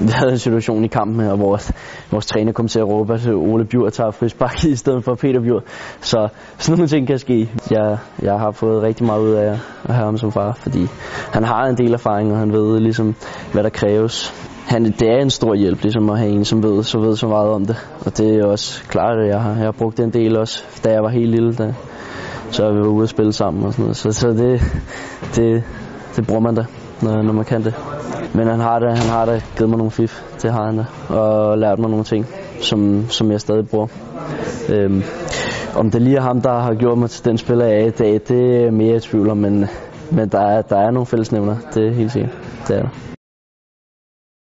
Vi havde en situation i kampen her, hvor vores træner kom til at råbe, at Ole Bjur tager frisbak i stedet for Peter Bjur. Så sådan nogle ting kan ske. Jeg, jeg har fået rigtig meget ud af at have ham som far, fordi han har en del erfaring, og han ved ligesom, hvad der kræves. Han, det er en stor hjælp ligesom at have en, som ved så, ved så meget om det. Og det er også klart, at jeg har, jeg har brugt en del også, da jeg var helt lille. Da, så vi var ude at spille sammen og sådan noget. Så, så det, det, det bruger man da, når, når man kan det. Men han har det, han har det givet mig nogle fif, det har han det, og lært mig nogle ting, som, som jeg stadig bruger. Øhm, om det lige er ham, der har gjort mig til den spiller, jeg er i dag, det er mere i tvivl om, men, men der, er, der er nogle fællesnævner, det er helt sikkert. Det er der.